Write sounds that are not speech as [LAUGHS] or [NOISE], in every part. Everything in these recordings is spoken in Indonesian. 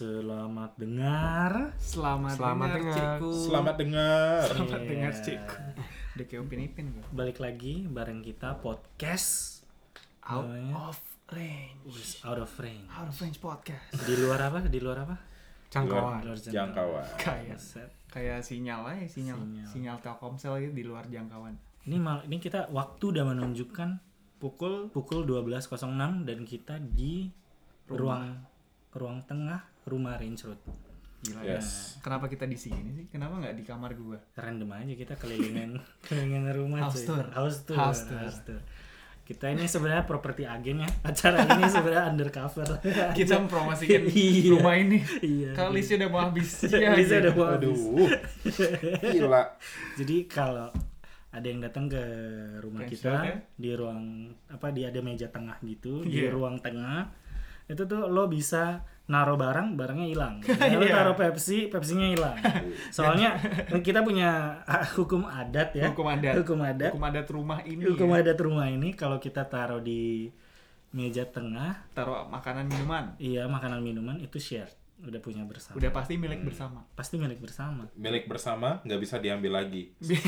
Selamat dengar. Selamat, Selamat dengar, dengar. cikgu. Selamat dengar. Selamat Iya. dengar cikgu. Udah kayak Upin Ipin gue. Balik lagi bareng kita podcast Out Namanya? of range. Wis Out of Range. Out of range podcast. Di luar apa? Di luar apa? Jangkauan. Di luar Jangkauan. Kayak Set. kayak sinyal aja sinyal Sinyal. sinyal, Telkomsel gitu di luar jangkauan. Ini mal ini kita waktu udah menunjukkan pukul pukul 12.06 dan kita di ruang ruang tengah rumah Range Road. Gila ya. Yes. Kenapa kita di sini sih? Kenapa nggak di kamar gua? Random aja kita kelilingin [LAUGHS] kelilingin rumah House tour. House tour. House tour. House tour. Kita ini sebenarnya properti agen ya. Acara ini sebenarnya undercover. [LAUGHS] Kita mempromosikan [LAUGHS] Iya. rumah ini. iya. Kalau listnya udah mau habis. Iya, Listnya udah mau habis. Aduh. Gila. Jadi kalau ada yang datang ke rumah Range kita ya? di ruang apa di ada meja tengah gitu di Iya. ruang tengah itu tuh lo bisa naruh barang barangnya hilang [LAUGHS] lo Iya. taruh Pepsi Pepsinya hilang [LAUGHS] soalnya kita punya [LAUGHS] hukum adat ya Hukum adat. hukum adat Hukum adat rumah ini. hukum ya. adat rumah ini kalau kita taruh di meja tengah Taruh makanan minuman. iya makanan minuman itu share udah punya bersama Udah pasti milik bersama. pasti milik bersama Milik bersama nggak bisa diambil lagi. [LAUGHS] Bisa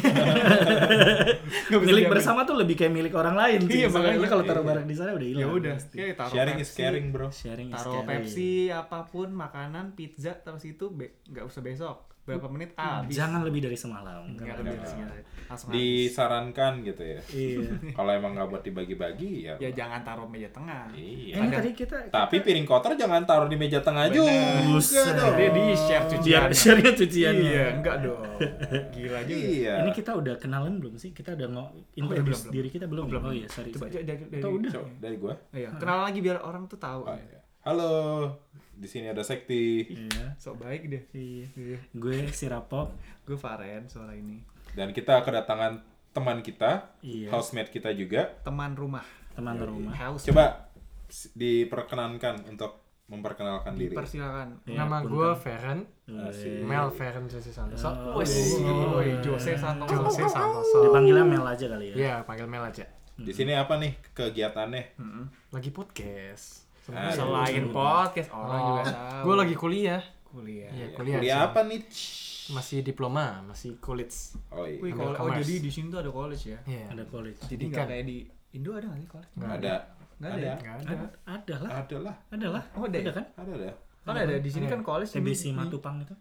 milik diambil. bersama tuh lebih kayak milik orang lain sih. Iya, Soalnya makanya. kalau taruh Iya. barang di sana udah hilang Ya udah, pasti. kayak taruh Sharing is Pepsi, caring, bro. sharing is taruh caring. Pepsi apa pun makanan pizza terus itu be- nggak usah besok berapa menit habis jangan lebih dari semalam nggak Kalau- lebih dari habis. Disarankan gitu ya. iya [LAUGHS] Kalau emang nggak buat dibagi-bagi ya. ya jangan taruh meja tengah Iya. ini tadi kita Tapi piring kotor jangan taruh di meja tengah Bener. juga dong. dia di share biar cuciannya share cuciannya iya enggak dong gila juga Iya. ini kita udah kenalan belum sih kita udah mau introduce belum. diri kita belum belum. oh iya sorry, coba dari, dari, udah dari gua. iya kenalan lagi biar orang tuh tahu Oh, iya. Halo, di sini ada Sekti iya sok baik deh iya Iya. gue si Rapop gue Faren suara ini dan kita kedatangan teman kita, iya housemate kita juga. teman rumah teman rumah house Coba diperkenankan untuk memperkenalkan diri. persilakan Iya, Nama gue Feren, Asik. Mel Feren Jose Santoso. Oh, Wes, Woi, Jose Santoso Jose Santoso. dipanggilnya Mel aja kali ya Iya, panggil Mel aja. Di sini apa nih kegiatannya? Mm-mm. Lagi podcast. Aduh. selain podcast orang Oh, juga tahu gue lagi kuliah. kuliah Iya, Ya, kuliah. kuliah sih. apa nih? Masih diploma, masih college. Oh iya. Wih, oh jadi di sini tuh ada college ya? Iya. ada college Jadi Pendidikan. nggak kayak di Indo ada nggak sih college? Nggak ada. Nggak ada. ya? Nggak ada ada. ada lah Ada lah. ada lah Oh, ada ya? kan Ada dah. Kan ada di sini Ada. kan college. TBC di- Matupang itu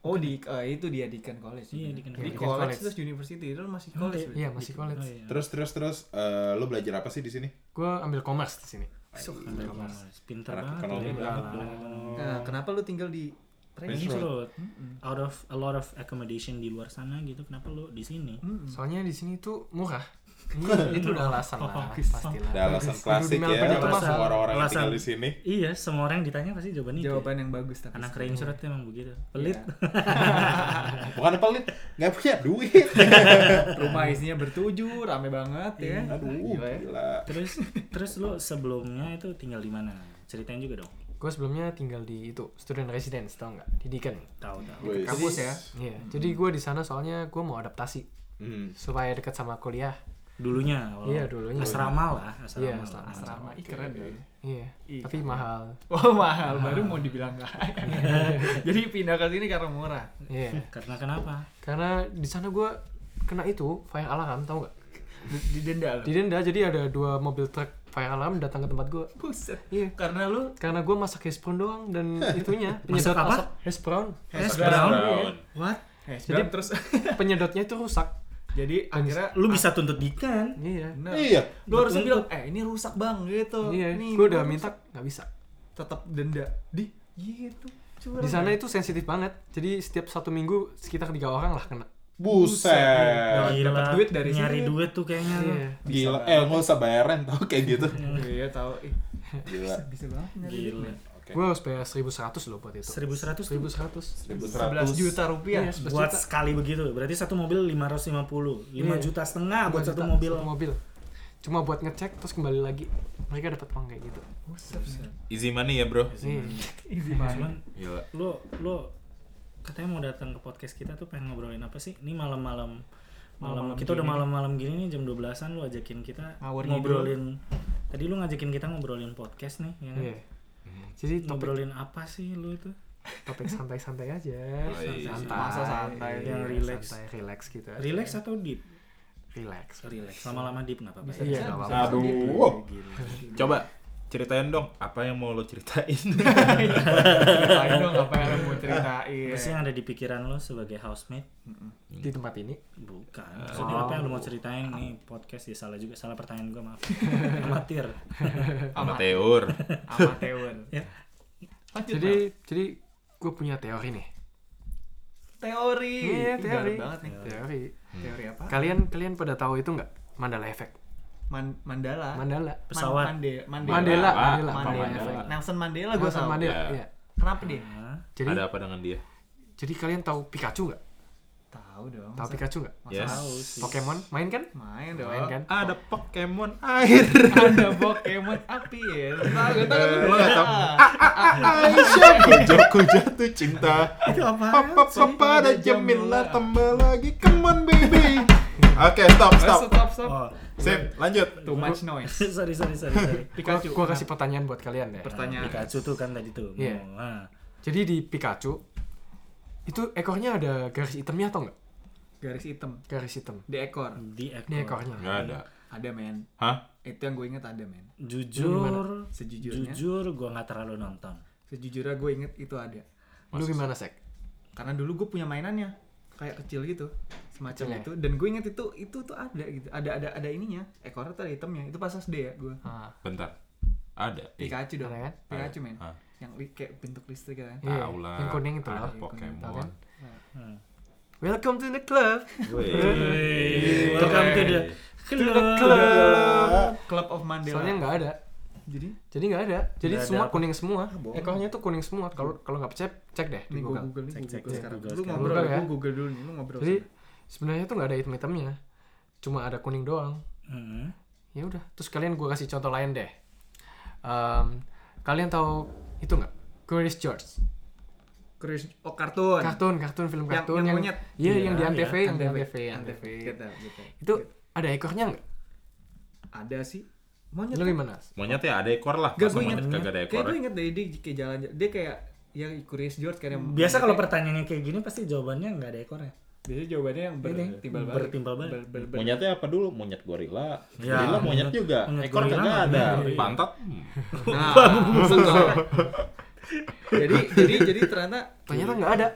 Oh di eh, itu dia Dikan College. Iya, bener. Dikan Di College. college, College. terus university itu masih Oh, college. iya. Iya, masih college. Oh, iya. Terus terus terus eh, lo belajar apa sih di sini? Gue ambil commerce di sini. Ada commerce. pinter Anak banget ekonomi ya. banget. Nah, kenapa lu tinggal di Range Road. Road. Out of a lot of accommodation di luar sana gitu, kenapa lu di sini? Mm-mm. Soalnya di sini tuh murah. Iya, itu udah alasan lah, Bagus. pastilah. Ada alasan klasik ya. Itu Alasan- Semua orang-orang yang tinggal di sini. Iya, semua orang yang ditanya pasti jawabannya itu. Jawaban yang bagus tapi. Anak Road tuh emang begitu. Pelit. Iya. [LAUGHS] Bukan pelit, nggak punya duit. [LAUGHS] Rumah isinya bertuju, rame banget ya. Aduh, Gila ya. gila. terus terus lu sebelumnya itu tinggal di mana? Ceritain juga dong. Gue sebelumnya tinggal di itu student residence, tau nggak? Di Deakin. Tahu tahu. Kampus ya. Iya. Jadi gue di sana soalnya gue mau adaptasi Hmm. supaya dekat sama kuliah. Dulunya. awal- Iya, dulunya. Asrama lah, asrama. Iya, lah. asrama. Asrama, ih keren ya. Iya. Iya. Tapi mahal. [LAUGHS] Oh mahal, baru mau [LAUGHS] dibilang kaya. [LAUGHS] Jadi pindah ke sini karena murah. Iya. Karena kenapa? Karena di sana gue kena itu fire alarm, tau nggak? Didenda. Didenda jadi ada dua mobil truk fire alarm datang ke tempat gue. Buset. Iya. Karena lu Karena gue masak hash brown doang dan itunya Masak penyedot apa? asap hash brown. Hash brown. brown. What? eh, Jadi- terus Penyedotnya itu rusak. Jadi akhirnya Lu bisa tuntut Dikan. Iya. Bener. Iya. Lu Betul. bilang, eh ini rusak bang gitu. Iya. Nih, Gue udah minta nggak bisa. tetap denda. Di gitu. Curang Di sana ya. itu sensitif banget. Jadi setiap satu minggu sekitar tiga orang lah kena. Buset. Dapat Gila, duit dari nyari sini. duit tuh kayaknya. Iya. Gila. Eh, nggak usah bayaran tau kayak gitu. Iya tahu. Ih, Gila. bisa banget nyari duit. Gila. Gue harus bayar 1100 loh buat itu. 1100 tuh 1100. 11 juta rupiah. Iya, 11 buat juta. sekali begitu. Berarti satu mobil 550. 5 Iya. juta setengah buat Dua satu juta, mobil. Satu mobil. Cuma buat ngecek terus kembali lagi. Mereka dapat uang kayak gitu. Buset. Easy money ya, Bro. Iya. [LAUGHS] Easy Cuman Gila. lu lu katanya mau datang ke podcast kita tuh pengen ngobrolin apa sih? Ini malam-malam malam Malam-malam kita udah gini. malam-malam gini nih jam 12-an lu ajakin kita Ngawur ngobrolin tadi lu ngajakin kita ngobrolin podcast nih ya kan? Iya. Jadi topik, Ngobrolin apa sih lu itu? topik santai-santai aja. Oh, iya. santai. Masa santai. Yang Iya, relax. Santai, relax gitu. aja. Relax atau deep? Relax. Relax. Lama-lama deep nggak apa-apa. Bisa Iya, ya? nggak bisa. apa-apa. Aduh. Gila. Coba ceritain dong apa yang mau lo ceritain. [LAUGHS] Ceritain dong apa yang lo mau ceritain. Apa sih yang ada di pikiran lo sebagai housemate? Di tempat ini. Bukan. Maksudnya apa yang lo mau ceritain nih podcast ya salah juga salah pertanyaan gue maaf. [LAUGHS] Amatir. Amateur. Amateur. [LAUGHS] Ya. Lanjut, Jadi jadi gue punya teori nih. teori. Iya, Ih, teori. banget nih. Teori. Teori apa? Kalian kalian pada tahu itu nggak? Mandala Effect. Man- Mandala. Mandala. Pesawat. Man- Mande- Mandela. Mandela, Apa? Mandela, Mandela Mandela? Effect. Nelson Mandela gue tahu. Mandela, Iya. iya. Kenapa dia? Jadi Ada apa dengan dia? jadi kalian tahu Pikachu nggak? Tahu dong. Tahu Pikachu nggak? masa Yes. Tahu sih. Pokemon main kan? Main dong. Main kan? Ada Pokemon air. [LAUGHS] Ada Pokemon api ya. Tahu gue tahu. Lo nggak tahu? Ah, Aisyah, kujaku jatuh cinta. Itu apa? Papa papa ada Jamila tambah lagi, come on baby. Oke, stop, stop. Stop, stop. Oh, Sip, lanjut. Too much noise. [LAUGHS] sorry sorry sorry sorry. [LAUGHS] Pikachu. Gua kasih pertanyaan buat kalian deh. Pertanyaan. Pikachu tuh kan tadi tuh. Iya. Oh, ah. Jadi di Pikachu itu ekornya ada garis hitamnya atau enggak? garis hitam Garis hitam di ekor. Di ekor. di ekornya. Nggak ada. Ada men. Hah? Itu yang gue inget ada men. Jujur, Sejujurnya. jujur gue nggak terlalu nonton. Sejujurnya gue inget itu ada. Lu gimana sek? Karena dulu gue punya mainannya kayak kecil gitu semacam Kecil ya? itu dan gue inget itu itu tuh ada gitu ada ada ada ininya ekornya tuh ada hitamnya itu pas SD ya gue Ah, Bentar. Ada. Ih, Pikachu dong Ada kan? Pikachu men Ah. yang li- kayak bentuk listrik kan Iya, Tahu lah. yang kuning itu Ada loh. Pokemon. Kan? Hmm. Welcome to the club. Wih, Welcome to the club. Club of Mandela Soalnya nggak ada. Jadi Jadi nggak ada. Jadi ada semua apa? kuning semua. bohong. Ekornya tuh kuning semua. Kalau kalau nggak percaya cek deh di nih Google. google Cek, cek, google cek, sekarang Google lu sekarang. ngobrol Google ya ya. gue google dulu nih lu ngobrol Jadi sebenarnya tuh nggak ada hitam-hitamnya. Cuma ada kuning doang. Hmm. Ya udah. Terus kalian gue kasih contoh lain deh. Em, kalian tahu itu nggak? Curious George. Chris oh kartun Kartun, kartun, film Yang- kartun yang monyet. Iya, Iya, yang di iya, Antv, yang di Antv, Antv, yang Antv. Antv. Gitu, gitu. Itu ada ekornya nggak? ada sih monyet Lu gimana? Monyet ya ada ekor lah. Gak gue monyet inget kagak ada Kayak ekor. gue inget deh dia kayak jalan dia kayak ya Curious George kan yang Biasa kalau kayak- pertanyaannya kayak gini pasti jawabannya nggak ada ekornya. biasanya jawabannya yang bertimbal balik bertimbal balik. Ber- ber- ber- Monyetnya apa dulu? Monyet gorila. Ya, gorila monyet monyet- juga. monyet ekor gorila kagak ada. [LAUGHS] iya. Pantat. hmm. nah jadi jadi jadi ternyata Ternyata nggak ada.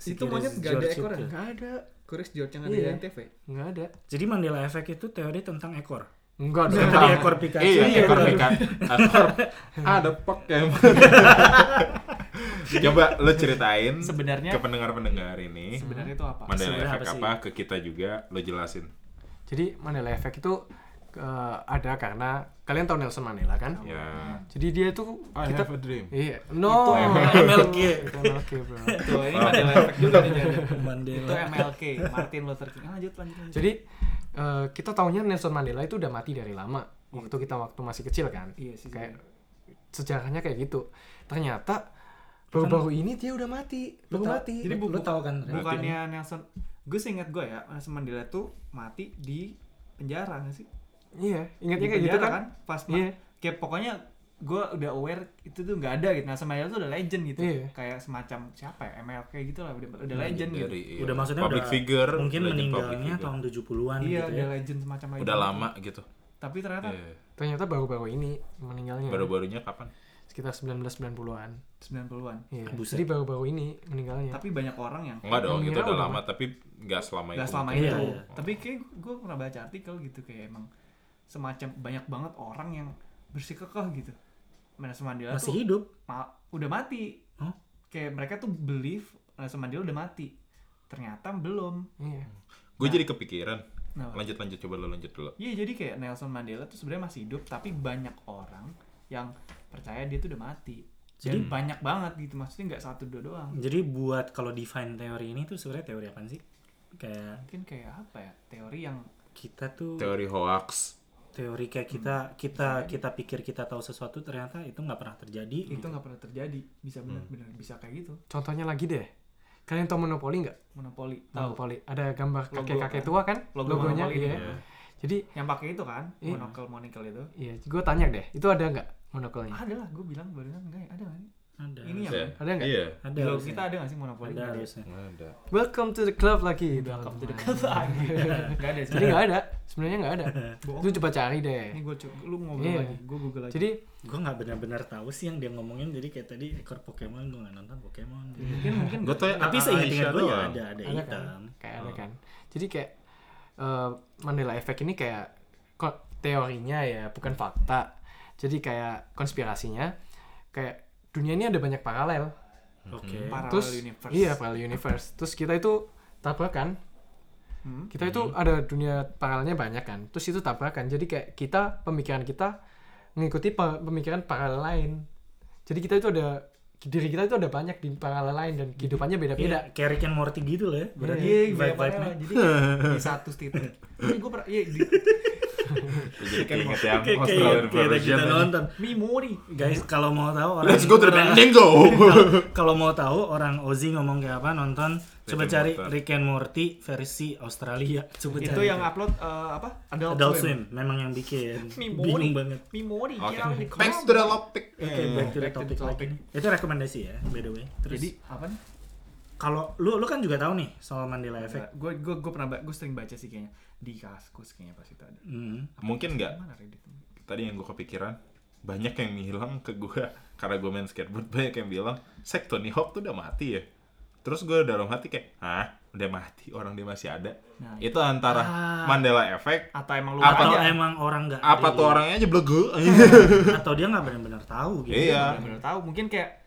itu Curious monyet gak ada ekornya itu. Nggak ada. Curious George yang ada Iya. di antv Nggak ada. Jadi Mandela Effect itu teori tentang ekor. Enggak dong. Tadi ekor Pikachu. Iya, iya, ekor. Pikachu. [LAUGHS] Ekor. Ada Pokemon. [LAUGHS] Coba lu ceritain Sebenarnya- ke pendengar-pendengar ini sebenarnya itu apa Mandela Sebenarnya Effect apa ke kita juga lo jelasin. Jadi Mandela Effect itu eh, ada karena kalian tahu Nelson Mandela kan? Ya. Jadi dia itu I kita have a dream. Iya, no. MLK. Itu MLK, bro. tuh ini Mandela Effect juga nih jadi itu Mandela. MLK Martin Luther King Ah, lanjut lanjut lanjut Jadi eh, kita taunya Nelson Mandela itu udah mati dari lama. Waktu kita waktu masih kecil kan. iya sih Kayak sejarahnya kayak gitu. Ternyata baru-baru ini dia udah mati. Lu Baru tau- mati. Jadi bu- lu tahu kan? Bukannya Nelson gue seingat gue ya Nelson Mandela tuh mati di penjara nggak sih Iya, ingatnya kayak gitu penjara kan? pas Iya. kayak pokoknya gue udah aware itu tuh nggak ada gitu Nelson Mandela tuh udah legend gitu Iya. kayak semacam siapa ya MLK gitu lah udah udah legend gitu Dari Udah maksudnya public udah figure, mungkin meninggalnya figure. tahun 70-an iya gitu udah ya. legend semacam legend Udah lama gitu. tapi ternyata Iya. Ternyata baru-baru ini meninggalnya. Baru-barunya kapan? Sekitar 1990-an. 90-an Iya. Buset. Jadi baru-baru ini meninggalnya. tapi banyak orang yang Enggak dong, itu udah lama tapi nggak selama nggak itu. selama Iya, itu iya. tapi kayak gue pernah baca artikel gitu kayak emang semacam banyak banget orang yang bersikukuh gitu Nelson Mandela Masih tuh hidup. ma- udah mati Hah? kayak mereka tuh believe Nelson Mandela udah mati ternyata belum Iya. Gue jadi kepikiran. nah, Lanjut lanjut coba lo lanjut dulu. iya jadi kayak Nelson Mandela tuh sebenarnya masih hidup tapi banyak orang yang percaya dia tuh udah mati jadi Jadi- banyak banget gitu maksudnya nggak satu dua doang Jadi buat kalau define teori ini tuh sebenarnya teori apa sih? Kayak mungkin kayak apa ya teori yang kita tuh Teori hoax. Teori kayak kita kita kita pikir kita tahu sesuatu ternyata itu nggak pernah terjadi. itu nggak pernah terjadi bisa benar-benar bisa kayak gitu Contohnya lagi deh. Kalian tahu monopoli nggak? monopoli tahu Monopoli. Ada gambar Logo, kakek-kakek kan? tua kan? Logo Logonya monopoli iya. Iya. Jadi yang pakai itu kan Iya. monocle monocle itu iya, gue tanya deh, itu ada nggak monokulnya. ada lah gue bilang barusan enggak ya ada sih Ada. Ini Iya. Ada nggak? Iya. Ada. di harusnya. kita ada nggak sih monopoli Ada harusnya. Ada. Welcome to the club lagi. welcome to the club lagi [LAUGHS] nggak ada Jadi nggak ada, sebenarnya nggak ada. Lu coba cari ini deh. gue lu ngobrol Iya. lagi gue google lagi Jadi Gue nggak benar-benar tahu sih yang dia ngomongin. Jadi kayak tadi ekor Pokemon gue nggak nonton Pokemon. mungkin mungkin Gue tuh Tapi seingat-ingat gue ya ada ada ada kan? hitam. Kayak Oh. ada kan. Jadi kayak eh, Mandela Effect ini kayak kok teorinya ya, bukan fakta. Jadi kayak konspirasinya kayak dunia ini ada banyak paralel. Oke. Parallel Terus universe. iya parallel universe. Terus kita itu tabrakan. Hmm? Kita itu ada dunia paralelnya banyak kan. Terus itu tabrakan. Jadi kayak kita pemikiran kita mengikuti pe- pemikiran paralel lain. Jadi kita itu ada diri kita itu ada banyak di paralel lain dan kehidupannya beda-beda. Iya, kayak Rick and Morty gitu lah ya. Berarti Iya, vibe banyak vibe paralel. Jadi di satu titik. [LAUGHS] Ini gue pernah, iya di Jadi keinget Kayak kita nonton. memori. Guys, kalau mau tahu orang Let's go to the. [LAUGHS] Kalau mau tahu orang Ozzy ngomong kayak apa nonton coba and cari. Rick and Morty versi Australia. Coba Itu cari. yang upload eh, apa? Adult, Adult Swim. Swim memang yang bikin. [LAUGHS] Bingung banget. Di Thanks kolom. to the topic. Oke, back to the Back to the topic lagi. Itu rekomendasi ya, by the way. Terus Jadi apa nih? kalau lu lu kan juga tahu nih soal Mandela Effect. Gue gue gue pernah gue sering baca sih kayaknya di kaskus kayaknya pas itu ada. Hmm. Mungkin nggak. tadi yang gue kepikiran banyak yang bilang ke gue karena gue main skateboard banyak yang bilang sek Tony Hawk tuh udah mati ya? Terus gue dalam hati kayak hah? Udah mati? Orang dia masih ada? Nah, itu antara Ah. Mandela Effect atau emang lu Apa Atau aja emang orang nggak apa tuh orangnya aja blegu atau dia nggak benar-benar tahu gitu. Iya. benar tahu. Mungkin kayak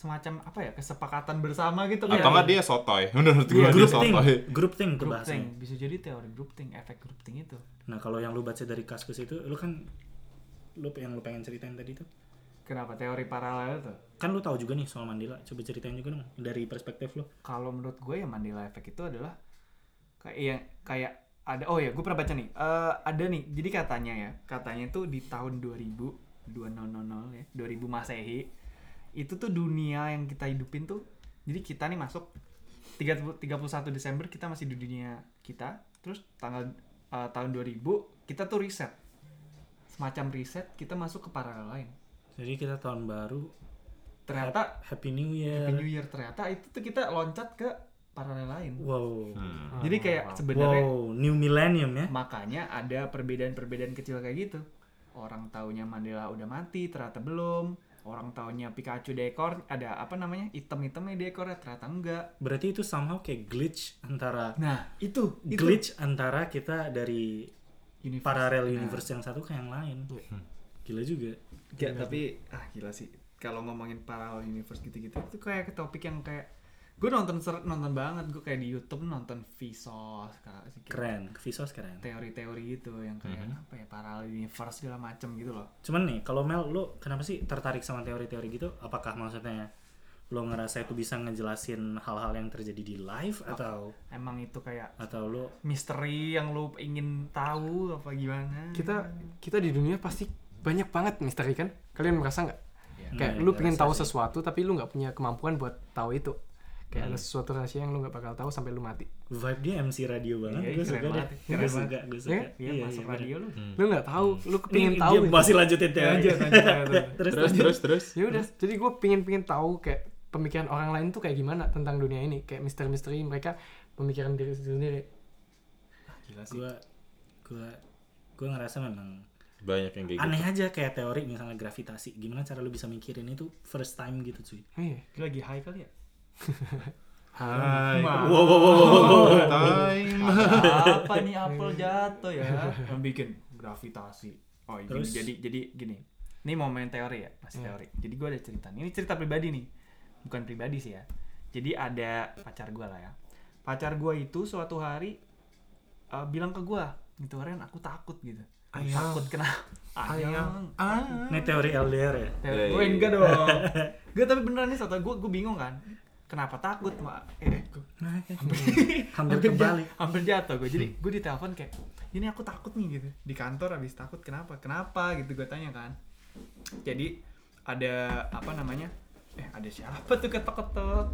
semacam apa ya kesepakatan bersama gitu atau nggak dia sotoy? [LAUGHS] Menurut gue Iya, dia group thing, sotoy. Group thing tuh group thing bisa jadi teori group thing efek group thing itu. Nah kalau yang lu baca dari kaskus itu, lu kan lu yang lu pengen ceritain tadi tuh, kenapa teori paralel itu kan lu tahu juga nih soal Mandela. Coba ceritain juga dong dari perspektif lu. kalau menurut gue ya Mandela Effect itu adalah kayak yang kayak ada oh ya gue pernah baca nih. Eh, ada nih jadi katanya ya katanya itu di tahun 2000 2000 ya 2000 masehi itu tuh dunia yang kita hidupin tuh jadi kita nih masuk 30 31 Desember kita masih di dunia kita terus tanggal eh, tahun 2000 kita tuh riset semacam riset kita masuk ke paralel lain Jadi kita tahun baru, ternyata Happy New Year. Happy New Year ternyata itu tuh kita loncat ke paralel lain Wow. Hmm. jadi kayak sebenarnya Wow, New Millennium ya. makanya ada perbedaan-perbedaan kecil kayak gitu orang taunya Mandela udah mati ternyata belum orang taunya Pikachu dekor ada apa namanya item-itemnya dekornya ternyata enggak Berarti itu somehow kayak glitch antara nah itu itu glitch antara kita dari Universe. parallel Nah. universe yang satu ke yang lain. Gila juga. Ya, tapi ah gila sih kalau ngomongin parallel universe gitu-gitu itu kayak ke topik yang kayak gue nonton ser- nonton banget gue kayak di YouTube nonton Vsauce kayak Keren, Vsauce keren. teori-teori gitu yang kayak apa ya parallel universe segala macem gitu loh Cuman nih, kalau Mel, lu kenapa sih tertarik sama teori-teori gitu? Apakah maksudnya lo ngerasa itu bisa ngejelasin hal-hal yang terjadi di live atau emang itu kayak atau lo misteri yang lu ingin tahu apa gimana Kita kita di dunia pasti banyak banget misteri kan? Kalian merasa nggak? Kayak Hmm, lu ya, pengen tahu sih. sesuatu tapi lu nggak punya kemampuan buat tahu itu. Kayak Hmm. ada sesuatu rahasia yang lu nggak bakal tahu sampai lu mati. vibe dia MC radio banget? Iya, gue keren suka deh. banget. Gue suka, gue suka. Iya, Iya, masuk bener. radio lu. Lu nggak tahu, lu Ini pengen tahu. dia gitu. masih lanjutin teori. Lanjut, lanjut, lanjut. [LAUGHS] terus, terus terus terus ya udah jadi gue pingin pingin tahu kayak pemikiran orang lain tuh kayak gimana tentang dunia ini kayak misteri-misteri mereka pemikiran diri sendiri Gila sih. gue gue gue ngerasa memang banyak yang kayak gitu aneh aja kayak teori misalnya gravitasi gimana cara lu bisa mikirin itu first time gitu cuy iya Lu lagi high kali ya? Hai wow wow wow, wow, wow. time apa nih apel jatuh ya? Yang bikin gravitasi. Oh, gini, Terus? jadi jadi gini. Ini mau main teori ya, masih Iya. teori. Jadi gue ada cerita. Ini cerita pribadi nih. Bukan pribadi sih ya. Jadi ada pacar gue lah ya. Pacar gue itu suatu hari eh, bilang ke gue, gitu Ren, aku takut gitu. Ayang. Takut kenapa? Ayang. Ah. ini teori LDR ya Iya, gue iya, enggak dong. [LAUGHS] Gue tapi beneran nih soalnya gue gue bingung kan. Kenapa takut, Mak? Eh, gua- hampir [LAUGHS] [LAUGHS] hampir kebalik. jat- hampir jatuh gue jadi gue ditelepon kayak ini aku takut nih gitu. Di kantor habis takut kenapa? Kenapa? Gitu gue tanya kan. Jadi ada apa namanya? Eh ada siapa tuh ketok ketok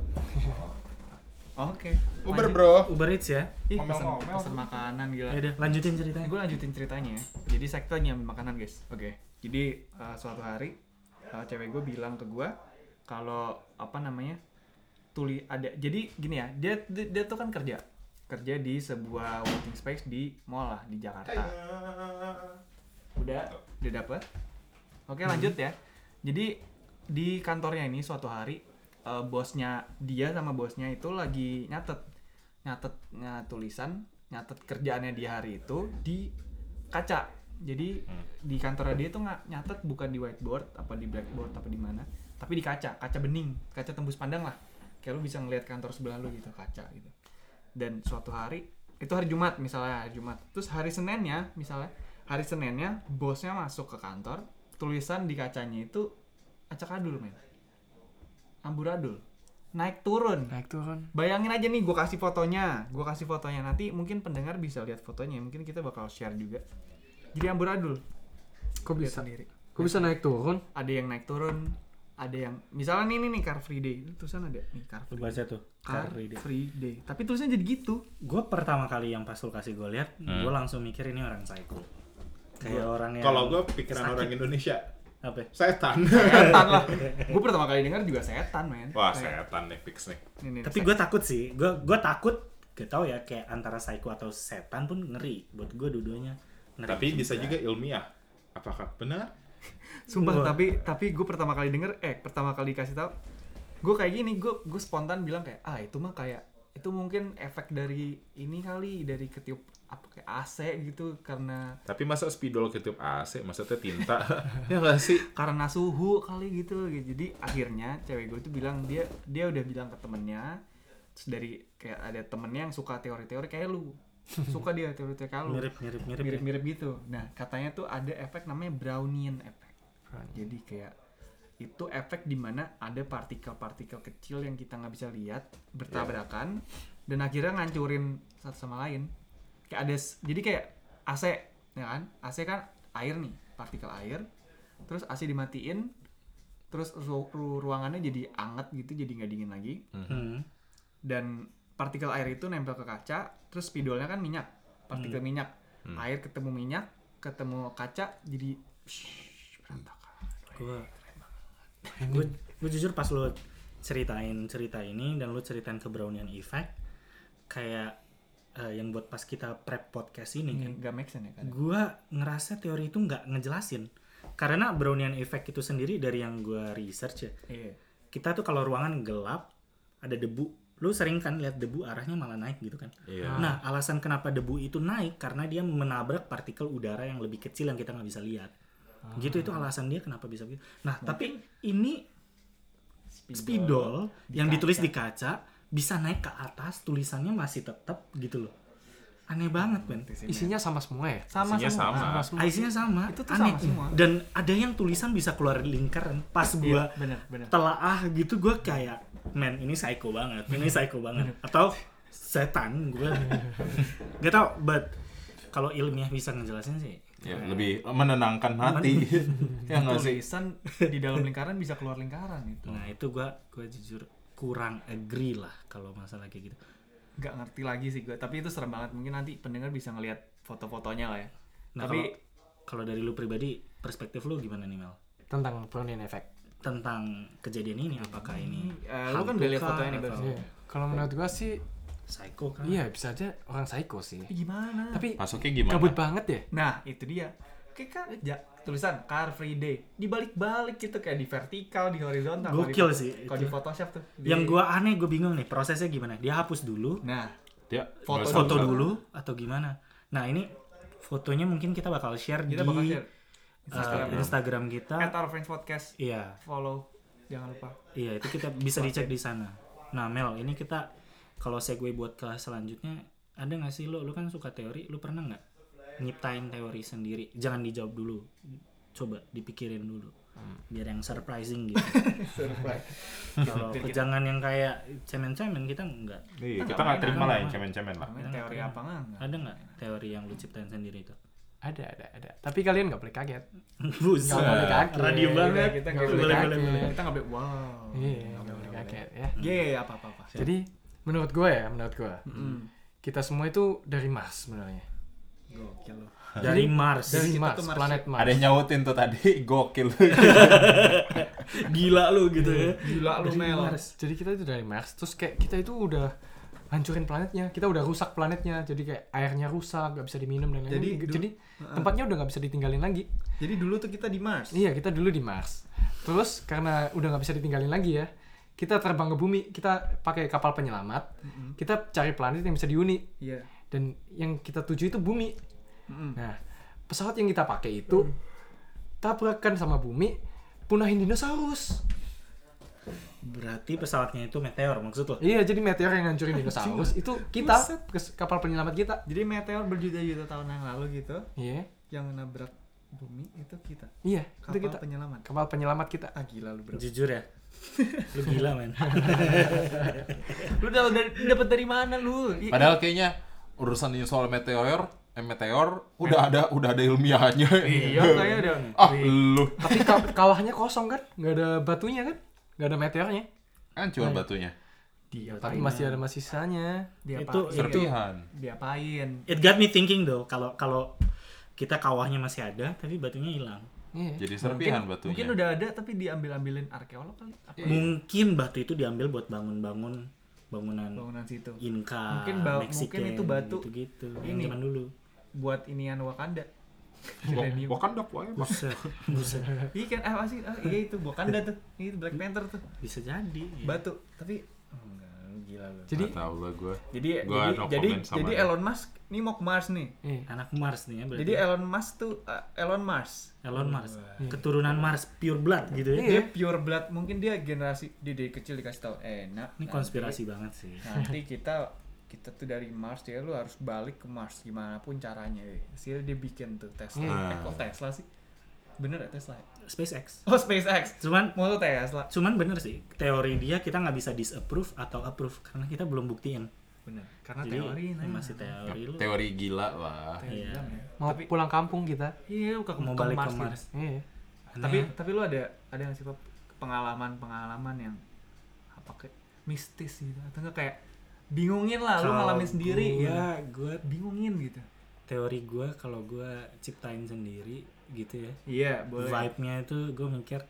[LAUGHS] oke. Uber bro. Uber Eats ya? Ih Ngomel, pesen, ngomel. pesen makanan gila. Ya udah lanjutin ceritanya. Gue lanjutin ceritanya ya. Jadi saya kita nyambil makanan guys. Oke. Jadi uh, suatu hari uh, cewek gue bilang ke gue kalau apa namanya tuli ada. Jadi gini ya dia, dia dia tuh kan kerja. Kerja di sebuah working space di mall lah di Jakarta. Udah udah dapet? Oke lanjut ya. Jadi di kantornya ini suatu hari eh, bosnya dia sama bosnya itu lagi nyatet. Nyatet nggak tulisan nyatet kerjaannya di hari itu di kaca. Jadi di kantornya dia tuh nggak nyatet bukan di whiteboard apa di blackboard apa di mana tapi di kaca. Kaca bening kaca tembus pandang lah kayak lu bisa ngelihat kantor sebelah lu gitu kaca gitu. Dan suatu hari itu hari Jumat misalnya hari Jumat. Terus hari Seninnya misalnya hari Seninnya bosnya masuk ke kantor tulisan di kacanya itu acak adul men. Amburadul naik turun. Naik turun. Bayangin aja nih gue kasih fotonya. Gue kasih fotonya. Nanti mungkin pendengar bisa lihat fotonya. Mungkin kita bakal share juga. Jadi amburadul kok lihat bisa? sendiri. Kok bisa naik turun? Ada yang naik turun ada yang misalnya nih nih nih car free day Itu tulisan ada nih car Lu free baca tuh. car Car Free Day. free day tapi tulisannya jadi gitu Gue pertama kali yang pas lu kasih gue lihat, Hmm. gue langsung mikir ini orang psycho. Kayak orang yang Kalau gue pikiran orang Indonesia, apa? ya? setan. setan lah [LAUGHS] gue pertama kali dengar juga setan men Wah, Kayak, setan nih fix nih. nih, nih, Tapi gue takut sih. Gue gue takut. Gak tau ya kayak antara psycho atau setan pun ngeri. Buat gue dua-duanya. ngeri Tapi bisa juga ilmiah. Apakah benar? [LAUGHS] Sumpah, Wah. tapi tapi gue pertama kali denger, eh pertama kali dikasih tahu, gue kayak gini, gue gue spontan bilang kayak, ah itu mah kayak itu mungkin efek dari ini kali dari ketiup apa kayak AC gitu karena Tapi masa spidol ketiup AC, maksudnya tinta? [LAUGHS] ya nggak sih? karena suhu kali gitu gitu. Jadi akhirnya cewek gue itu bilang dia dia udah bilang ke temennya, terus dari kayak ada temennya yang suka teori-teori kayak lu, [LAUGHS] suka dia teori-teori kayak lu. Mirip mirip mirip. ya. mirip-mirip gitu. Nah, katanya tuh ada efek namanya Brownian effect. Jadi kayak itu efek di mana ada partikel-partikel kecil yang kita nggak bisa lihat bertabrakan dan akhirnya ngancurin satu sama lain. Kayak ada jadi kayak AC ya kan? AC kan air nih, partikel air. Terus AC dimatiin, terus ru- ru- ruangannya jadi anget gitu, jadi nggak dingin lagi Hmm. dan partikel air itu nempel ke kaca terus spidolnya kan minyak partikel minyak. Hmm. air ketemu minyak ketemu kaca jadi shhh, berantakan. Gue gue gue jujur pas lu ceritain cerita ini dan lu ceritain ke Brownian Effect kayak eh, yang buat pas kita prep podcast ini kan ini gak make sense ya kan gue ngerasa teori itu nggak ngejelasin. Karena Brownian Effect itu sendiri dari yang gue research ya iya. kita tuh kalau ruangan gelap ada debu lu sering kan lihat debu arahnya malah naik gitu kan? Iya. nah alasan kenapa debu itu naik karena dia menabrak partikel udara yang lebih kecil yang kita nggak bisa lihat. Gitu itu alasan dia kenapa bisa begitu. Nah tapi ini spidol yang ditulis di kaca. bisa naik ke atas tulisannya masih tetap gitu loh aneh banget men isinya sama semua ya? Sama Isinya semua. sama. semua. Isinya sama. Itu tuh aneh. sama semua. dan ada yang tulisan bisa keluar lingkaran pas gua iya bener bener telaah gitu gue kayak men ini psycho banget. Ini psycho banget. Atau setan gue [LAUGHS] gak tau but kalau ilmiah bisa ngejelasin sih Ya, lebih menenangkan hati. [LAUGHS] ya nggak sih? tulisan di dalam lingkaran bisa keluar lingkaran itu. Nah itu gue gue jujur kurang agree lah kalau masalah kayak gitu nggak ngerti lagi sih gue tapi itu serem banget. Mungkin nanti pendengar bisa ngelihat foto-fotonya lah ya. Nah tapi kalau kalau dari lu pribadi perspektif lu gimana nih Mel? Tentang Brownian effect tentang kejadian ini apakah ini eh, lu kan udah lihat hantu fotonya nih Iya. kalau menurut gua sih psycho kan iya bisa aja orang psycho sih. Tapi gimana? Tapi Masuknya gimana? kabut banget ya. Nah, itu dia. Kayak kan ja- tulisan Car Free Day. Dibalik-balik gitu kayak di vertikal, di horizontal. Di Gokil foto- sih Kalau di Photoshop tuh. Di- yang gue aneh gue bingung nih prosesnya gimana dia hapus dulu Nah, Dia Foto foto usah- dulu atau gimana nah ini fotonya mungkin kita bakal share kita di bakal share uh, Instagram. Instagram kita At our friends podcast. iya Follow. Jangan lupa. iya itu kita bisa dicek di sana nah Mel ini kita kalau segue buat kelas selanjutnya ada nggak sih lo lo kan suka teori lo pernah nggak nyiptain teori sendiri jangan dijawab dulu coba dipikirin dulu biar yang surprising [LAUGHS] gitu kalau jangan yang kayak cemen-cemen kita nggak Iya, Kita kita nggak terima lah yang cemen-cemen lah. Teori apa nggak? ada nggak teori yang lu ciptain sendiri itu ada ada ada tapi kalian nggak boleh kaget [LAUGHS] Buset, Nggak boleh kaget. radio banget. Kita nggak boleh boleh. Kita nggak boleh. Wow. iya nggak boleh kaget ya Ye, apa apa apa. jadi menurut gua ya menurut gua Mm. kita semua itu dari Mars sebenarnya Gokil lu. dari Mars dari kita Mars, tuh Mars planet Mars. Ada yang nyautin tuh tadi, [LAUGHS] gokil. [LAUGHS] gila lu gitu ya Gila lu Dari Mel. Mars. Jadi kita itu dari Mars, terus kayak kita itu udah hancurin planetnya, kita udah rusak planetnya, jadi kayak airnya rusak, nggak bisa diminum dan lain-lain. Jadi Jadi, du- jadi tempatnya udah nggak bisa ditinggalin lagi. Jadi dulu tuh kita di Mars. Iya, kita dulu di Mars. Terus karena udah nggak bisa ditinggalin lagi ya, kita terbang ke bumi, kita pakai kapal penyelamat, kita cari planet yang bisa dihuni Iya. Dan yang kita tuju itu bumi. Mm-mm. Nah, pesawat yang kita pakai itu tabrakan sama bumi, punahin dinosaurus. berarti pesawatnya itu meteor maksud lo Iya, jadi meteor yang ngancurin dinosaurus itu kita, kes- kapal penyelamat kita. Jadi meteor berjuta-juta tahun yang lalu gitu Iya, yang nabrak bumi itu kita. iya, Kapal itu kita. penyelamat. Kapal penyelamat kita. Ah gila lu bro. jujur ya lu gila men [LAUGHS] lu dapet dari, dapet dari mana lu? Padahal kayaknya urusan ini soal meteor, eh, meteor udah ada udah ada ilmiahnya. Iya [LAUGHS] kayaknya udah. Ah, lu Tapi ka- kawahnya kosong kan? Nggak ada batunya kan? Nggak ada meteornya. kan cuma batunya. Dia Tapi masih ada masih sisanya. dia Itu- itu itu- Serpihan. diapain? it got me thinking though kalau kalau kita kawahnya masih ada tapi batunya hilang Iya. Jadi serpihan batunya. Mungkin udah ada tapi diambil-ambilin arkeolog kali. Apa mungkin batu itu diambil buat bangun-bangun bangunan bangunan situ? Inka Mungkin ba- Mexican, mungkin itu batu gitu, yang ini. zaman dulu Buat inian Wakanda. [LAUGHS] Wakanda pokoknya. buset buset [LAUGHS] Iya kan apa sih? Ah, iya itu Wakanda tuh. Itu Black Panther tuh. bisa jadi ya. Batu. Tapi oh, enggak, gila lu. Jadi tahu lah gue. Jadi Gua jadi no jadi, jadi dia. Elon Musk ini mau ke Mars nih. iya. anak Mars nih ya berarti Jadi Elon Musk tuh uh, Elon Mars. Elon Mars keturunan Mars pure blood gitu ya Dia pure blood. Mungkin dia generasi dia dari kecil dikasih tahu eh nak. ini konspirasi banget sih Nanti kita kita tuh dari Mars ya lu harus balik ke Mars gimana pun caranya. Hasil dia bikin tuh Tesla. Hmm. Eh kok Tesla sih? Bener ya Tesla? SpaceX Oh SpaceX. cuman Mau tuh Tesla. cuman bener sih teori dia kita nggak bisa disapprove atau approve karena kita belum buktiin Bener. Karena jadi teori nah. masih teori lu Teori gila lah. Teori Iya. ya. Mau Tapi pulang kampung kita. iya ke, mau ke balik ke gitu. Mars Iya. Tapi tapi lu ada ada nggak sih Pap, pengalaman-pengalaman yang apa kayak mistis gitu atau enggak kayak bingungin lah lu ngalamin sendiri gue ya. gue Bingungin gitu. teori gue kalau gue ciptain sendiri gitu ya. Iya, boleh. vibe-nya itu gue mikir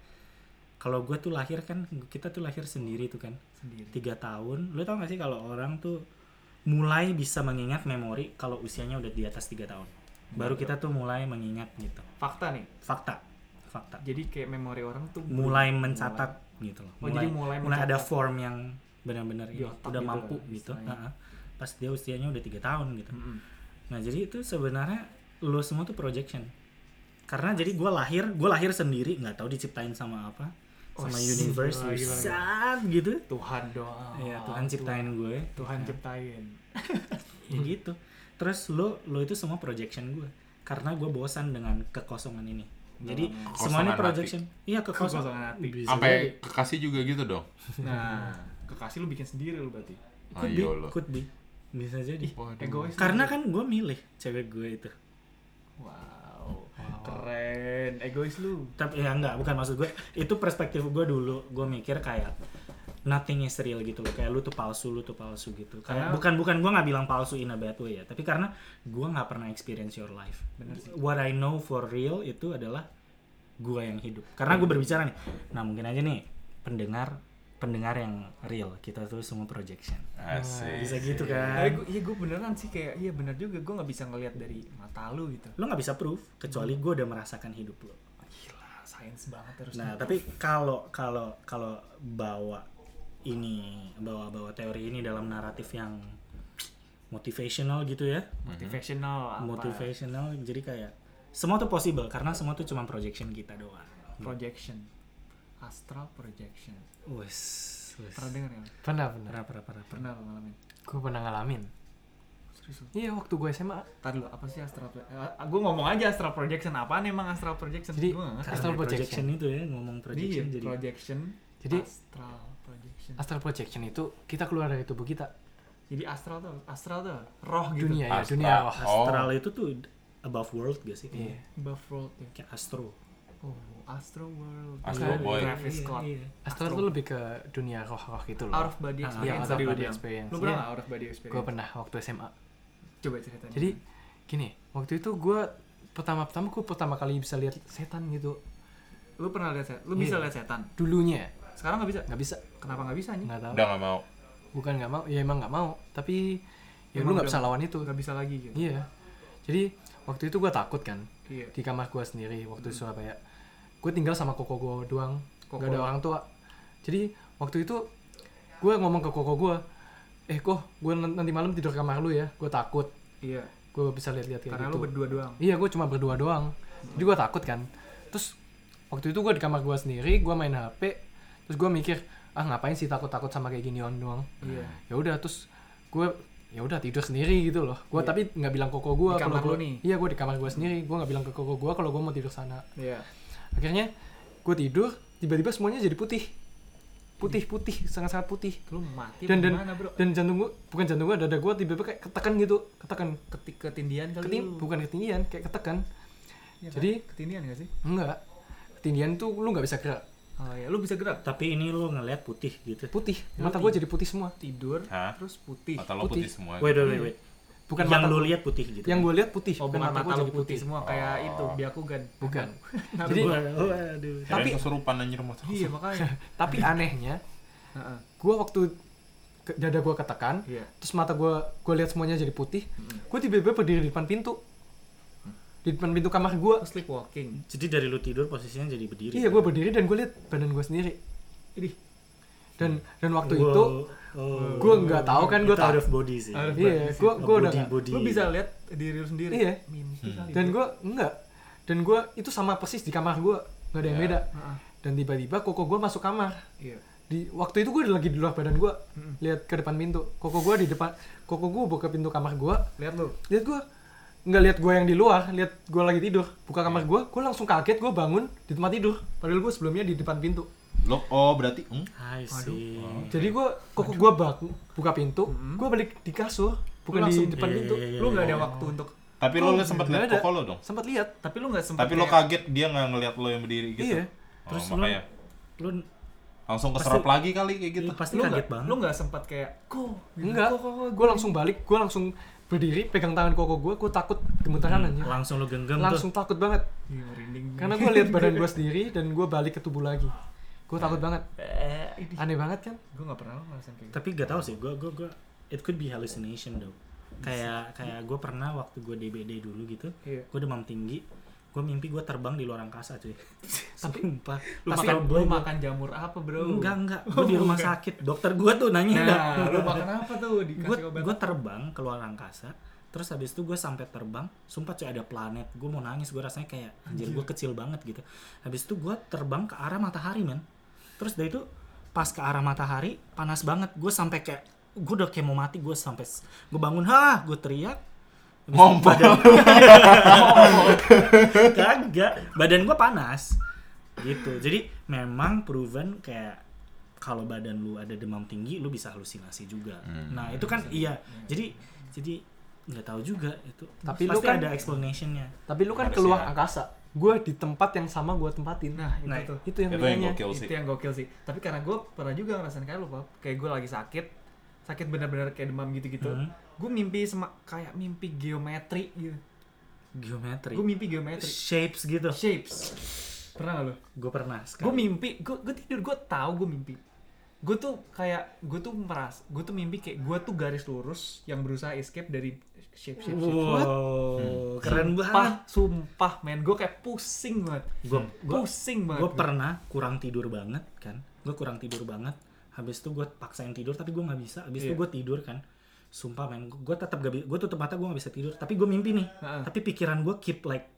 kalau gue tuh lahir kan kita tuh lahir sendiri tuh kan. Sendiri. tiga tahun. Lu tau gak sih kalau orang tuh mulai bisa mengingat memori kalau usianya udah di atas tiga tahun? Baru kita tuh mulai mengingat gitu. Fakta nih. fakta. Fakta. Jadi kayak memori orang tuh mulai mencatat gitu loh. Oh, jadi mulai mulai ada form yang benar-benar ya, udah gitu mampu kan, gitu. Heeh. pas dia usianya udah tiga tahun gitu. Mm-mm. nah jadi itu sebenarnya lo semua tuh projection karena jadi gue lahir gue lahir sendiri nggak tahu diciptain sama apa sama Oh, universe gila, gila, saat gitu Tuhan doang. ya Tuhan ciptain gue Tuhan ciptain. ya gitu terus lo lo itu semua projection gue karena gue bosan dengan kekosongan ini jadi Kekosongan semuanya hati. projection iya kekosongan Kekosongan hati. Bisa Sampai jadi. kekasih juga gitu dong. Nah, [LAUGHS] kekasih lu bikin sendiri berarti. could be Ayo lo. could be bisa jadi Waduh. Egois. karena kan gue milih cewek gue itu Wow. Keren. Egois lu. tapi ya enggak bukan maksud gue. Itu perspektif gue dulu. Gue mikir kayak nothing is real gitu loh. Kayak lu tuh palsu lu tuh palsu gitu. Kayak Karena- bukan bukan gue nggak bilang palsu in a bad way ya. Tapi karena gue nggak pernah experience your life. Bener sih. what I know for real itu adalah gue yang hidup. Karena gue berbicara nih nah mungkin aja nih pendengar pendengar yang real kita tuh semua projection Asik. bisa gitu Eh, kan iya gue beneran sih kayak iya bener juga gue nggak bisa ngelihat dari mata lu gitu. lo nggak bisa proof kecuali gue udah merasakan hidup lo Gila, sains banget terus. Nah, tapi kalau kalau kalau bawa ini bawa-bawa teori ini dalam naratif yang motivational gitu ya. motivational apa? Motivational jadi kayak semua tuh possible karena semua tuh cuma projection kita doang. projection. Astral projection. Wes, wes. Pernah denger ya? Pernah, pernah. Pernah, pernah, pernah, pernah. Pernah lo ngalamin. Gue pernah ngalamin. Serius? Iya, waktu gue SMA. Ntar dulu, apa sih astral projection? gue ngomong aja astral projection. Apaan emang astral projection? Jadi. Astral Karena projection. itu ya ngomong projection Iya, jadi projection. Jadi- astral projection. Astral projection itu kita keluar dari tubuh kita. Jadi astral tuh, astral tuh roh gitu. Dunia ya, Astral. dunia roh. astral itu tuh above world gak sih? Iya. Buff world ya. Kayak astro. Oh, Astro World. Astro Iya, Boy. Travis Scott. Iya, iya. Astral itu lebih ke dunia roh-roh gitu loh. Out of body experience out of tadi lu body experience. Lu pernah Iya. nggak out of body experience? Gue pernah waktu SMA. Coba ceritain. Jadi gini waktu itu gue pertama-pertama gue pertama kali bisa lihat setan gitu Lu pernah lihat setan? Lu bisa Iya. lihat setan? dulunya Sekarang nggak bisa. nggak bisa Kenapa nggak bisa nih? nggak tahu Udah gak mau. bukan nggak mau ya emang nggak mau tapi ya Emang lu nggak bisa lawan itu Nggak bisa lagi gitu. iya jadi waktu itu gue takut kan Iya. di kamar gue sendiri waktu di Surabaya gue tinggal sama koko gue doang Koko. gak ada orang tua jadi waktu itu gue ngomong ke koko gue eh kok gue nanti malam tidur kamar lu ya gue takut Iya. gue bisa lihat-lihat kayak Karena gitu lu berdua doang. iya gue cuma berdua doang jadi gue takut kan terus waktu itu gue di kamar gue sendiri gue main hp terus gue mikir ah ngapain sih takut-takut sama kayak gini doang Iya. ya udah terus gue ya udah tidur sendiri gitu loh gue Iya. tapi nggak bilang koko gue kalau lu gue nih? iya gue di kamar gue sendiri gue nggak bilang ke koko gue kalau gue mau tidur sana Iya. Akhirnya gue tidur tiba-tiba semuanya jadi putih putih putih sangat sangat putih Lu mati dan dan gimana, Bro? dan jantung gue bukan jantung gue dada gue tiba-tiba kayak ketekan gitu ketekan Ketik ketindian kali Ketin, lu. bukan ketindian kayak ketekan Iya kan? jadi- ketindian gak sih? enggak ketindian tuh lu nggak bisa gerak Oh ya, lu bisa gerak. Tapi ini lo ngeliat putih gitu. putih Lu mata gue jadi putih semua Tidur, Hah? terus putih. Mata lo Putih. putih semua. Wait, wait, wait, wait. Bukan yang mata lo lihat putih gitu. yang gue lihat putih Oh, bukan mata gua lu jadi putih semua kayak Oh. itu, Byakugan. bukan [LAUGHS] [LAUGHS] Jadi- Waduh. Tapi tapi- kesurupan anjir mata. iya makanya. [LAUGHS] tapi anehnya Heeh. gue waktu dada gue ketekan Iya. terus mata gue gue lihat semuanya jadi putih gue tiba-tiba berdiri di depan pintu di depan pintu kamar gue sleepwalking. Jadi dari lu tidur posisinya jadi berdiri. iya gue berdiri dan gue lihat badan gue sendiri Idih. Dan dan waktu Wow. itu Oh. gue nggak tahu kan gue tak of body sih. Iya gue gue udah body. Lu bisa lihat diri lu sendiri. Iya. Mimpi kali. dan gue enggak dan gue itu sama persis di kamar gue nggak ada yang Ya. beda Heeh. dan tiba-tiba koko gue masuk kamar Iya. di waktu itu gue lagi di luar badan gue Mm-mm. lihat ke depan pintu koko gue di depan koko gue buka pintu kamar gue Lihat lu. lihat gue nggak lihat gue yang di luar lihat gue lagi tidur buka kamar gue gue langsung kaget gue bangun di tempat tidur padahal gue sebelumnya di depan pintu Lo oh berarti hmm? I see. jadi gue koko gue bangun buka pintu Mm-mm. gue balik di kasur bukan Lu langsung- di depan Iya, pintu iya, iya, Lu nggak iya. ada waktu untuk Tapi Oh, lo sempat nggak lihat ada. koko lo dong. sempat lihat tapi lu nggak sempat Tapi lo kayak- kaget dia nggak ngeliat lo yang berdiri gitu. iya Oh, Terus lo- makanya Lu langsung Pasti- keserap lagi kali kayak gitu. Iya, pasti lu kaget nggak banget. lu nggak sempat kayak kok enggak gue langsung balik gue langsung berdiri pegang tangan koko gue gue takut gemetaran Hmm, aja langsung lu genggam langsung takut banget Iya, merinding. karena gue lihat badan gue sendiri dan gue balik ke tubuh lagi gue takut banget Eh, aneh banget kan Gue nggak pernah ngerasain kayak gitu. tapi gak tahu sih gue gue gue it could be hallucination though kayak kayak gue pernah waktu gue DBD dulu gitu Iya. gue demam tinggi gue mimpi gue terbang di luar angkasa cuy [LAUGHS] tapi Sumpah. Lu Pas makan, gue lu makan jamur apa, Bro? enggak enggak [LAUGHS] gue di rumah sakit dokter gue tuh nanya Nah, [LAUGHS] lu makan apa tuh? gue Dikasih obat. gue terbang ke luar angkasa terus habis itu gue sampai terbang sumpah cuy ada planet gue mau nangis gue rasanya kayak anjir gue kecil banget gitu habis itu gue terbang ke arah matahari men terus dari itu pas ke arah matahari panas banget. Gue sampai kayak gue udah kayak mau mati. Gue sampai gue bangun hah! Gue teriak. Ngompol. badan [LAUGHS] kagak. Badan gue panas. Gitu. Jadi memang proven kayak kalau badan lu ada demam tinggi lu bisa halusinasi juga. Hmm. nah itu kan iya. jadi jadi nggak tahu juga itu. Tapi lu pasti kan- ada explanationnya. tapi lu kan Harus keluar ya. angkasa gue di tempat yang sama gue tempatin Nah, itu Nah, tuh. itu yang Itu yang bedanya gokil sih. Itu yang gokil sih. Tapi karena gue pernah juga ngerasain kayak lu, Pap. Kayak gue lagi sakit. Sakit bener-bener kayak demam gitu-gitu. Hmm. Gue mimpi sama kayak mimpi geometri gitu. geometri Gue mimpi geometri. shapes gitu Shapes. Pernah gak lu? gue pernah Gue mimpi, gue gue tidur, gue tahu gue mimpi. Gue tuh kayak, gue tuh meras, gue tuh mimpi kayak gue tuh garis lurus yang berusaha escape dari shape shape shape. wow keren Sumpah, banget sumpah, men, gue kayak pusing banget. gue gue Pusing banget. gue pernah kurang tidur banget kan gue kurang tidur banget habis itu gue paksain tidur tapi gue nggak bisa habis itu Iya. gue tidur kan sumpah men gue tetap gak gue tutup mata gue nggak bisa tidur tapi gue mimpi nih Heeh. tapi pikiran gue keep like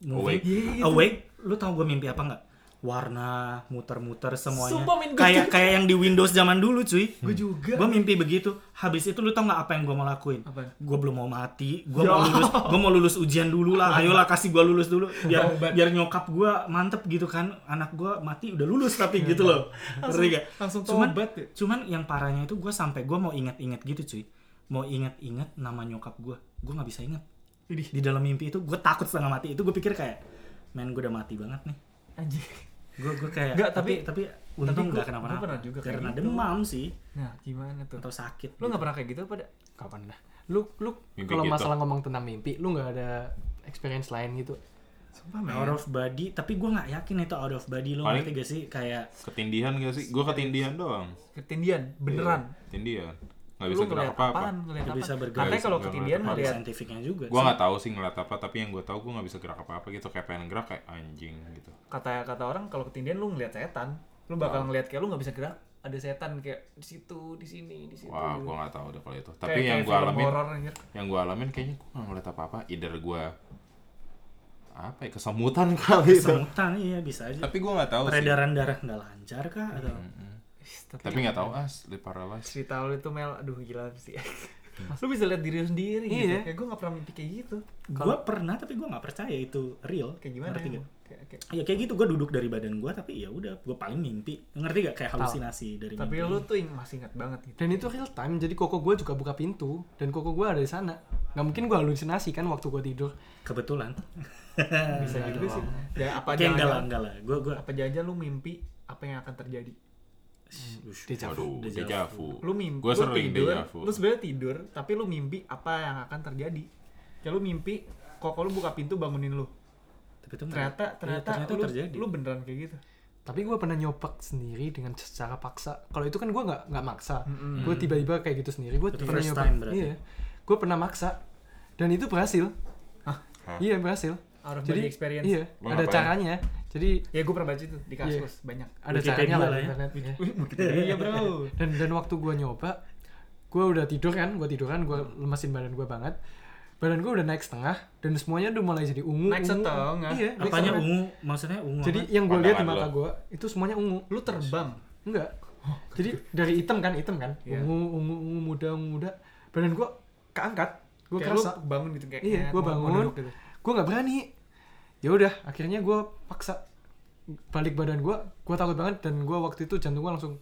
moving Awake. Iya, itu. awake lu tau gue mimpi apa nggak warna muter-muter semuanya. Sumpah, kayak juga. kayak yang di Windows zaman dulu cuy. Gue juga. gue mimpi begitu. Habis itu lu tau nggak apa yang gue mau lakuin? Gue belum mau mati. Gue Ya. mau lulus gue mau lulus ujian dulu lah. Ayolah kasih gue lulus dulu. Biar biar nyokap gue mantep gitu kan. Anak gue mati udah lulus tapi gitu loh. Langsung- ngerti gak langsung cuman tobat ya? cuman yang parahnya itu gue sampai gue mau inget-inget gitu cuy. Mau inget-inget nama nyokap gue gue nggak bisa inget. Di dalam mimpi itu gue takut setengah mati. Itu gue pikir kayak men gue udah mati banget nih. Anjir. Gue gue kayak Nggak, tapi tapi- tapi untung nggak kenapa-napa pernah juga karena gitu. demam sih Nah, gimana tuh? atau sakit Lu nggak pernah kayak gitu pada? kapan dah lu lu kalau gitu. masalah ngomong tentang mimpi lu nggak ada experience lain gitu Sumpah men. out of body tapi gue nggak yakin itu out of body lo ngerti gak sih kayak Ketindihan gak sih? Gue ketindihan doang. Ketindian, beneran. Ketindihan. Gak Lu bisa gerak apaan? Ngeliat Nggak apa? bisa bergerak. Katanya kalau Nggak ketindian ngeliat saintifiknya juga Gue sih. nggak tahu sih ngeliat apa, tapi yang gue tahu gue nggak bisa gerak apa-apa gitu. Kayak pengen gerak kayak anjing gitu. kata kata orang kalau ketindian lu ngeliat setan. Lu bakal ngeliat kayak lu nggak bisa gerak. Ada setan kayak di situ, di sini, di situ. Wah, gue nggak tahu deh kalau itu. Kayak- Tapi yang kayak gue film alamin, horor, anjir. yang gue alamin kayaknya gue nggak ngeliat apa-apa. Either gue apa ya kesemutan kali itu. Semutan iya bisa aja Tapi gue nggak tahu sih. peredaran darah nggak lancar kah atau Ih, Tapi nggak tahu ah sleep paralysis. cerita lu itu Mel, aduh gila sih. lu bisa lihat diri lu sendiri gitu. Iya. Kayak gue gak pernah mimpi kayak gitu. gue pernah tapi gue nggak percaya itu real Kayak gimana? ngerti ya? gak? Kayak, kayak- ya kayak gitu gue duduk dari badan gue tapi ya udah gue paling mimpi ngerti gak kayak halusinasi dari Tapi mimpi. lu tuh ing- masih ingat banget gitu. dan itu real time jadi koko gue juga buka pintu dan koko gue ada di sana nggak mungkin gue halusinasi kan waktu gue tidur kebetulan [LAUGHS] Bisa juga sih. Ya apa kayak enggak lah jangan enggak lah gue gue apa jangan lu mimpi apa yang akan terjadi? Deja vu. Waduh, deja vu. Lu mimpi, Gue lu sering tidur, deja vu. lu sebenarnya tidur, tapi lu mimpi apa yang akan terjadi. Ya lu mimpi, kok lu buka pintu bangunin lu. tapi itu Ternyata iya, ternyata, ternyata lu, terjadi lu beneran kayak gitu. tapi gue pernah nyoba sendiri dengan secara paksa kalau itu kan gue nggak nggak maksa Mm-mm. gue tiba-tiba kayak gitu sendiri gue pernah first nyoba time berarti. iya gue pernah maksa dan itu berhasil Hah? iya berhasil Out of jadi body experience. iya ada ngapain? caranya jadi Ya gue pernah baca itu di kasus banyak. ada caranya lah ya. internet ya. Iya bro. [LAUGHS] dan dan waktu gue nyoba gue udah tidur kan gue tidur kan gue lemesin badan gue banget badan gue udah naik setengah dan semuanya udah mulai jadi ungu Naik ungu. setengah? iya naik apanya setengah. ungu maksudnya ungu jadi apa? yang gue lihat di mata gue itu semuanya ungu Lu terbang. enggak jadi dari hitam kan hitam kan Iya. ungu ungu ungu muda ungu muda badan gue keangkat gue kerasa bangun gitu kayak Iya, mau bangun. gitu. gue nggak berani ya udah akhirnya gue paksa balik badan gue gue takut banget dan gue waktu itu jantung gue langsung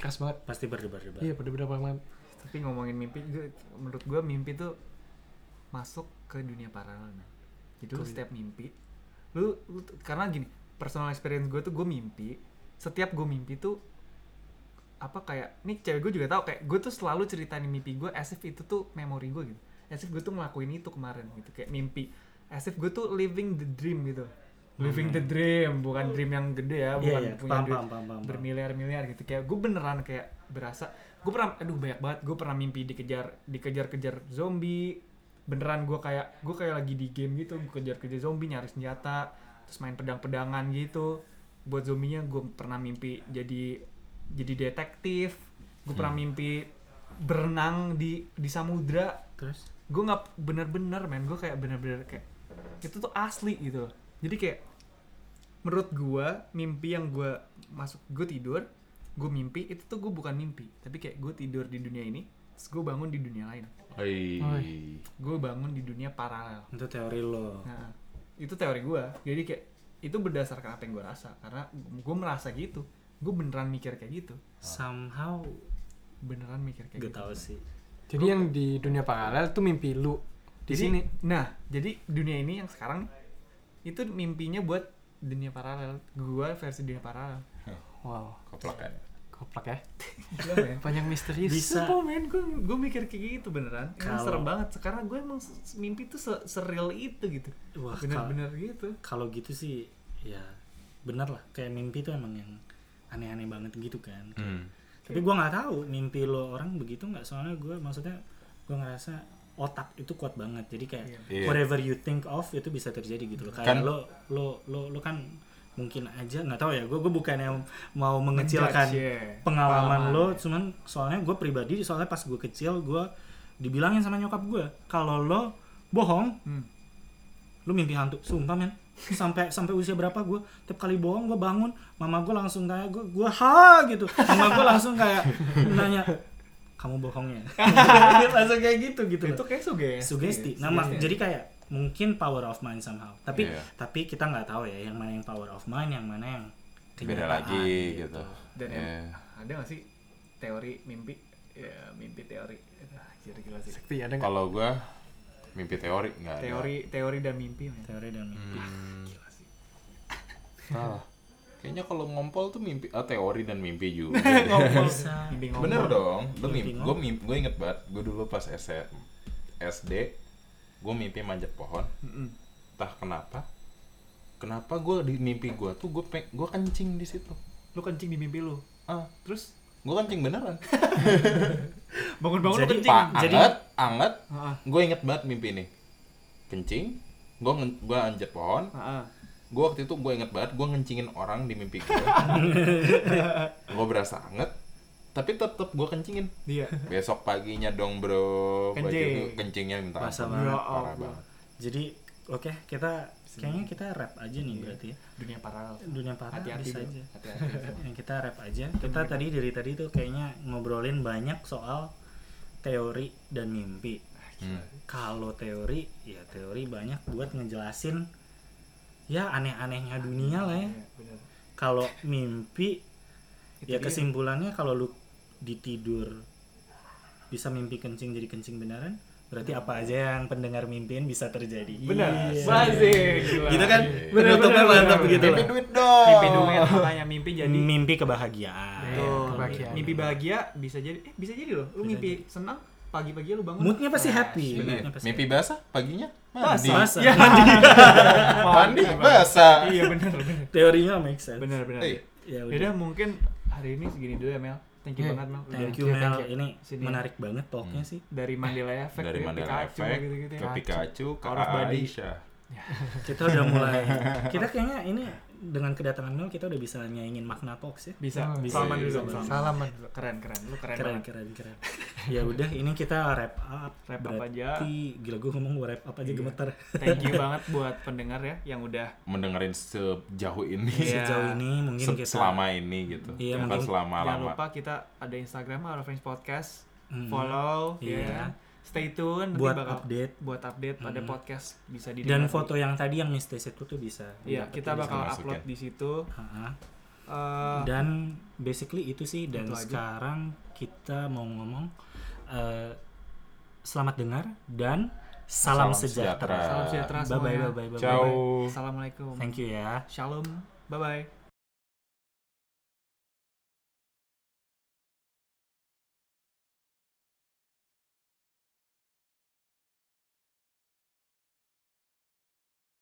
keras banget. Pasti berdebar-debar iya bener-bener banget. Tapi ngomongin mimpi, gue, menurut gue mimpi tuh masuk ke dunia paralel. men. Jadi lu setiap mimpi, lu, lu karena gini, personal experience gue tuh gue mimpi, setiap gue mimpi tuh apa kayak, nih cewek gue juga tahu kayak gue tuh selalu ceritain mimpi gue as if itu tuh memori gue gitu, as if gue tuh ngelakuin itu kemarin gitu, kayak mimpi, as if gue tuh living the dream gitu, living the dream, bukan dream yang gede ya, Iya, bukan iya, punya paham, duit paham, paham, paham, paham. bermiliar-miliar gitu. Kayak gue beneran kayak berasa gue pernah aduh banyak banget gue pernah mimpi dikejar dikejar-kejar zombie. Beneran gue kayak gue kayak lagi di game gitu gue kejar-kejar zombie nyari senjata terus main pedang-pedangan gitu. Buat zombinya gue pernah mimpi jadi jadi detektif. Gue pernah mimpi berenang di di samudra. Terus? Gue nggak bener-bener men gue kayak bener-bener kayak itu tuh asli gitu loh. Jadi kayak menurut gue mimpi yang gue masuk gue tidur gue mimpi itu tuh gue bukan mimpi. Tapi kayak gue tidur di dunia ini terus gue bangun di dunia lain. Gue bangun di dunia paralel. Itu teori lo. Nah itu teori gue jadi kayak itu berdasarkan apa yang gue rasa. Karena gue merasa gitu. Gue beneran mikir kayak gitu. Somehow. Beneran mikir kayak gak gitu. tau sih. Jadi yang di dunia paralel tuh mimpi lu di Jadi, sini Nah, jadi dunia ini yang sekarang itu mimpinya buat dunia paralel. Gua versi dunia paralel. wow Koplak kan. koplak ya [LAUGHS] Gila men. banyak misterius Bisa. Sumpah men, gue gue mikir kayak gitu beneran. Emang serem banget. Sekarang gue emang mimpi tuh se seril itu gitu. Wah, Bener-bener gitu. kalau gitu sih ya bener lah kayak mimpi tuh emang yang aneh-aneh banget gitu kan Hmm. tapi gua nggak tahu mimpi lo orang begitu nggak soalnya gue maksudnya gue ngerasa otak itu kuat banget jadi kayak Iya. whatever you think of itu bisa terjadi gitu loh kayak Kan- lo lo lo lo kan mungkin aja nggak tahu ya gue gue bukan yang mau mengecilkan Ngejudge, yeah. pengalaman lo Pengalaman. cuman soalnya gue pribadi soalnya pas gue kecil gue dibilangin sama nyokap gue kalau lo bohong Hmm. lu mimpi hantu sumpah men sampai sampai usia berapa gue tiap kali bohong gue bangun mama gue langsung kayak gue gue ha gitu mama gue langsung kayak nanya kamu bohongnya [LAUGHS] langsung kayak gitu gitu Itu kayak sugesti. sugesti nah mak- jadi kayak mungkin power of mind somehow tapi Iya. tapi kita nggak tahu ya yang mana yang power of mind yang mana yang Beda lagi gitu. Dan Iya. em- ada gak sih teori mimpi? Ya, mimpi teori. Ah, Jadi gila sih. Sakti ada nggak Kalau gua mimpi teori nggak ada. Teori teori dan mimpi teori dan mimpi Hmm. Gila sih. Ah. Kayaknya kalau ngompol tuh mimpi, ah, teori dan mimpi juga. [LAUGHS] Mimpi ngomong. Bener dong, lu Mimpi mimpi, gue mimpi, gue inget banget, gue dulu pas SM, SD gue mimpi manjat pohon entah kenapa kenapa gue di mimpi gue tuh gue peng gue kencing di situ Lu kencing di mimpi lu. ah Terus gue kencing beneran [LAUGHS] bangun-bangun Jadi, kencing. pak Jadi- anget anget Heeh. gue inget banget mimpi ini kencing gue gue anjat pohon Heeh. Gue waktu itu gue inget banget gue ngencingin orang di mimpi gue [LAUGHS] gue berasa anget tapi tetep gue kencingin Iya. besok paginya dong bro Kencing. itu kencingnya minta Basah ampun. banget. parah Ya banget Jadi oke kita kayaknya kita rap aja nih berarti ya. Dunia paralel. Dunia parah Hati-hati bisa bro. aja. Hati-hati. [LAUGHS] Kita rap aja. Kita tadi dari tadi tuh kayaknya ngobrolin banyak soal teori dan mimpi. Hmm. Kalau teori, ya teori banyak buat ngejelasin ya aneh-anehnya dunia lah ya. Iya. Kalau mimpi ya dia. kesimpulannya kalau lu ditidur bisa mimpi kencing jadi kencing beneran berarti apa aja yang pendengar mimpiin bisa terjadi Bener. Iya. Masih. Gila. gitu kan penutupnya mantap begitu mimpi duit dong Mimpi duit makanya mimpi jadi mimpi kebahagiaan Betul. kebahagiaan. Mimpi bahagia bisa jadi eh bisa jadi loh. Lu mimpi senang pagi-pagi lu bangun. moodnya pasti happy moodnya pasti mimpi basah paginya mandi Basah. Ya, [LAUGHS] mandi. mandi basah Iya bener. teorinya make sense Bener bener. Eh, ya udah Yaudah mungkin hari ini segini dulu ya Mel. Thank you banget Mel. Thank you Thank you, Mel ini Sini. menarik banget talknya sih dari Mandela Effect dari Mandela Effect gitu-gitu ya. ke Pikachu ke. Aisyah [LAUGHS] kita udah mulai kita kayaknya ini dengan kedatangan Mel kita udah bisa nyaingin makna talks ya Bisa, Oh, bisa. Salaman dulu bisa. Salaman. Keren, keren. Lu keren, keren banget. keren keren ya udah ini kita wrap up Wrap up aja. Gila gue ngomong wrap up aja Iya. gemetar Thank you [LAUGHS] banget buat pendengar ya yang udah mendengarin sejauh ini Iya. sejauh ini mungkin se- kita selama ini gitu Iya, bukan mungkin- selama jangan lama lupa kita ada Instagram of Range Podcast. Hmm. Follow Iya. ya. Stay tune nanti buat bakal update buat update pada Hmm. podcast bisa di dan foto yang tadi yang mistis itu tuh bisa Iya, kita bisa bakal masukin. upload di situ. Eh, dan basically itu sih dan Itu aja. sekarang kita mau ngomong eh, selamat dengar dan salam, Salam sejahtera. sejahtera. salam sejahtera Bye bye bye bye. bye, ciao bye. Assalamualaikum. Thank you ya. Shalom. Bye bye.